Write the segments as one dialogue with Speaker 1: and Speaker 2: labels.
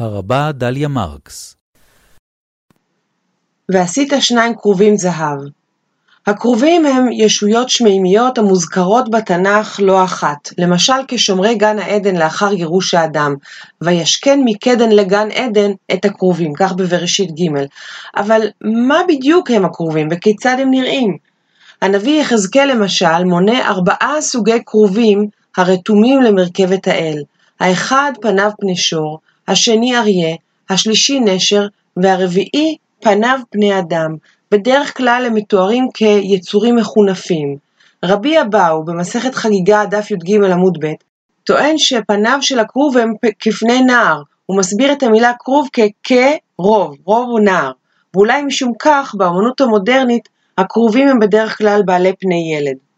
Speaker 1: הרבה דליה מרקס
Speaker 2: ועשית שניים כרובים זהב. הכרובים הם ישויות שמימיות המוזכרות בתנ"ך לא אחת, למשל כשומרי גן העדן לאחר גירוש האדם, וישכן מקדן לגן עדן את הכרובים, כך בבראשית ג', אבל מה בדיוק הם הכרובים וכיצד הם נראים? הנביא יחזקאל למשל מונה ארבעה סוגי כרובים הרתומים למרכבת האל, האחד פניו פני שור, השני אריה, השלישי נשר, והרביעי פניו פני אדם, בדרך כלל הם מתוארים כיצורים מחונפים. רבי אבאו במסכת חגיגה דף י"ג עמוד ב' טוען שפניו של הכרוב הם כפני נער, הוא מסביר את המילה כרוב ככרוב, רוב הוא נער, ואולי משום כך באמנות המודרנית הכרובים הם בדרך כלל בעלי פני ילד.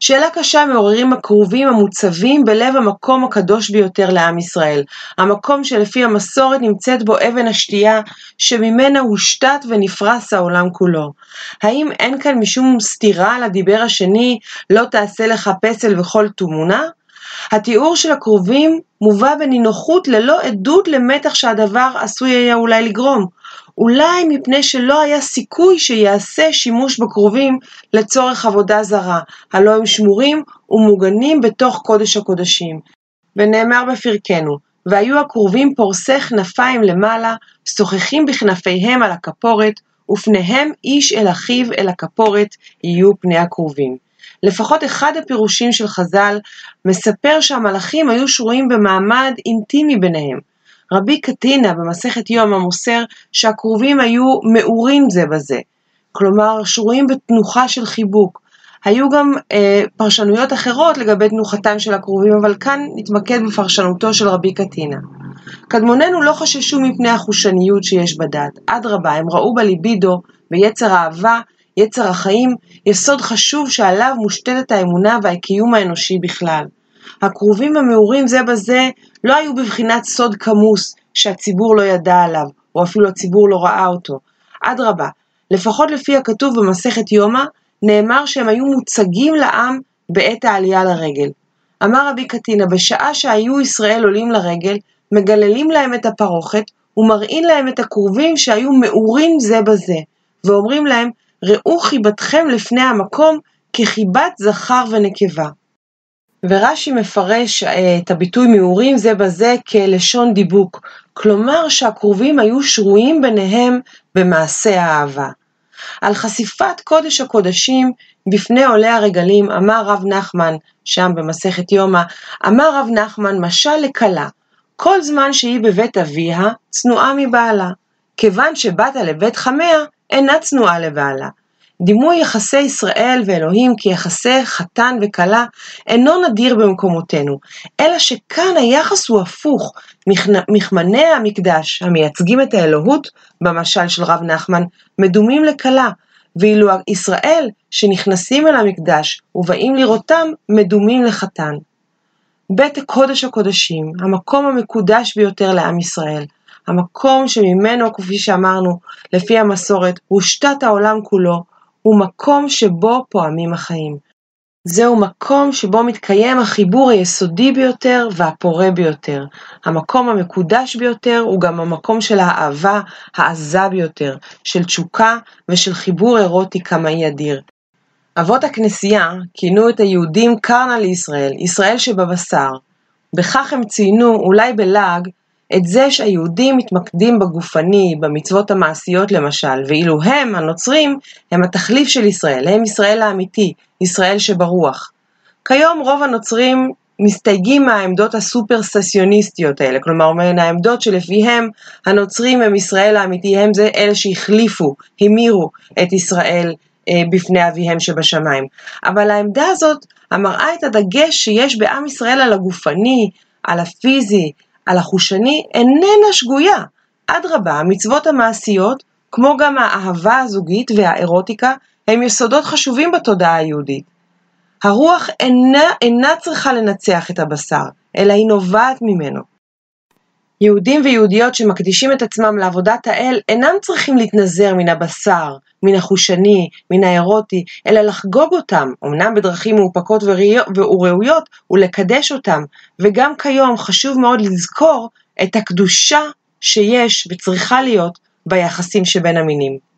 Speaker 2: שאלה קשה מעוררים הכרובים המוצבים בלב המקום הקדוש ביותר לעם ישראל, המקום שלפי המסורת נמצאת בו אבן השתייה, שממנה הושתת ונפרס העולם כולו. האם אין כאן משום סתירה לדיבר השני, לא תעשה לך פסל וכל תמונה? התיאור של הכרובים מובא בנינוחות ללא עדות למתח שהדבר עשוי היה אולי לגרום, אולי מפני שלא היה סיכוי שיעשה שימוש בכרובים לצורך עבודה זרה, הלא הם שמורים ומוגנים בתוך קודש הקודשים. ונאמר בפרקנו, והיו הכרובים פורסי כנפיים למעלה, שוחחים בכנפיהם על הכפורת, ופניהם איש אל אחיו אל הכפורת יהיו פני הכרובים. לפחות אחד הפירושים של חז"ל מספר שהמלאכים היו שרויים במעמד אינטימי ביניהם, רבי קטינה במסכת יום המוסר שהכרובים היו מעורים זה בזה, כלומר שרויים בתנוחה של חיבוק. היו גם אה, פרשנויות אחרות לגבי תנוחתם של הכרובים, אבל כאן נתמקד בפרשנותו של רבי קטינה. קדמוננו לא חששו מפני החושניות שיש בדת, אדרבה, הם ראו בליבידו, ביצר האהבה, יצר החיים, יסוד חשוב שעליו מושתתת האמונה והקיום האנושי בכלל. הכרובים המעורים זה בזה לא היו בבחינת סוד כמוס שהציבור לא ידע עליו, או אפילו הציבור לא ראה אותו. אדרבה, לפחות לפי הכתוב במסכת יומא, נאמר שהם היו מוצגים לעם בעת העלייה לרגל. אמר רבי קטינה, בשעה שהיו ישראל עולים לרגל, מגללים להם את הפרוכת, ומראים להם את הכרובים שהיו מעורים זה בזה, ואומרים להם, ראו חיבתכם לפני המקום כחיבת זכר ונקבה. ורש"י מפרש אה, את הביטוי מעורים זה בזה כלשון דיבוק, כלומר שהכרובים היו שרויים ביניהם במעשה האהבה. על חשיפת קודש הקודשים בפני עולי הרגלים אמר רב נחמן, שם במסכת יומא, אמר רב נחמן משל לכלה, כל זמן שהיא בבית אביה, צנועה מבעלה, כיוון שבאת לבית חמיה, אינה צנועה לבעלה. דימוי יחסי ישראל ואלוהים כיחסי חתן וכלה אינו נדיר במקומותינו, אלא שכאן היחס הוא הפוך, מכמני המקדש המייצגים את האלוהות, במשל של רב נחמן, מדומים לכלה, ואילו ישראל שנכנסים אל המקדש ובאים לראותם, מדומים לחתן. בית קודש הקודשים, המקום המקודש ביותר לעם ישראל, המקום שממנו, כפי שאמרנו, לפי המסורת, הושתת העולם כולו, הוא מקום שבו פועמים החיים. זהו מקום שבו מתקיים החיבור היסודי ביותר והפורה ביותר. המקום המקודש ביותר הוא גם המקום של האהבה העזה ביותר, של תשוקה ושל חיבור אירוטי קמאי אדיר. אבות הכנסייה כינו את היהודים קרנה לישראל, ישראל שבבשר. בכך הם ציינו, אולי בלעג, את זה שהיהודים מתמקדים בגופני, במצוות המעשיות למשל, ואילו הם, הנוצרים, הם התחליף של ישראל, הם ישראל האמיתי, ישראל שברוח. כיום רוב הנוצרים מסתייגים מהעמדות הסופר ססיוניסטיות האלה, כלומר מן העמדות שלפיהם הנוצרים הם ישראל האמיתי, הם זה אלה שהחליפו, המירו את ישראל אה, בפני אביהם שבשמיים. אבל העמדה הזאת המראה את הדגש שיש בעם ישראל על הגופני, על הפיזי, על החושני איננה שגויה. אדרבה, המצוות המעשיות, כמו גם האהבה הזוגית והאירוטיקה, הם יסודות חשובים בתודעה היהודית. הרוח אינה, אינה צריכה לנצח את הבשר, אלא היא נובעת ממנו. יהודים ויהודיות שמקדישים את עצמם לעבודת האל אינם צריכים להתנזר מן הבשר, מן החושני, מן האירוטי, אלא לחגוג אותם, אמנם בדרכים מאופקות וראויות, ולקדש אותם, וגם כיום חשוב מאוד לזכור את הקדושה שיש וצריכה להיות ביחסים שבין המינים.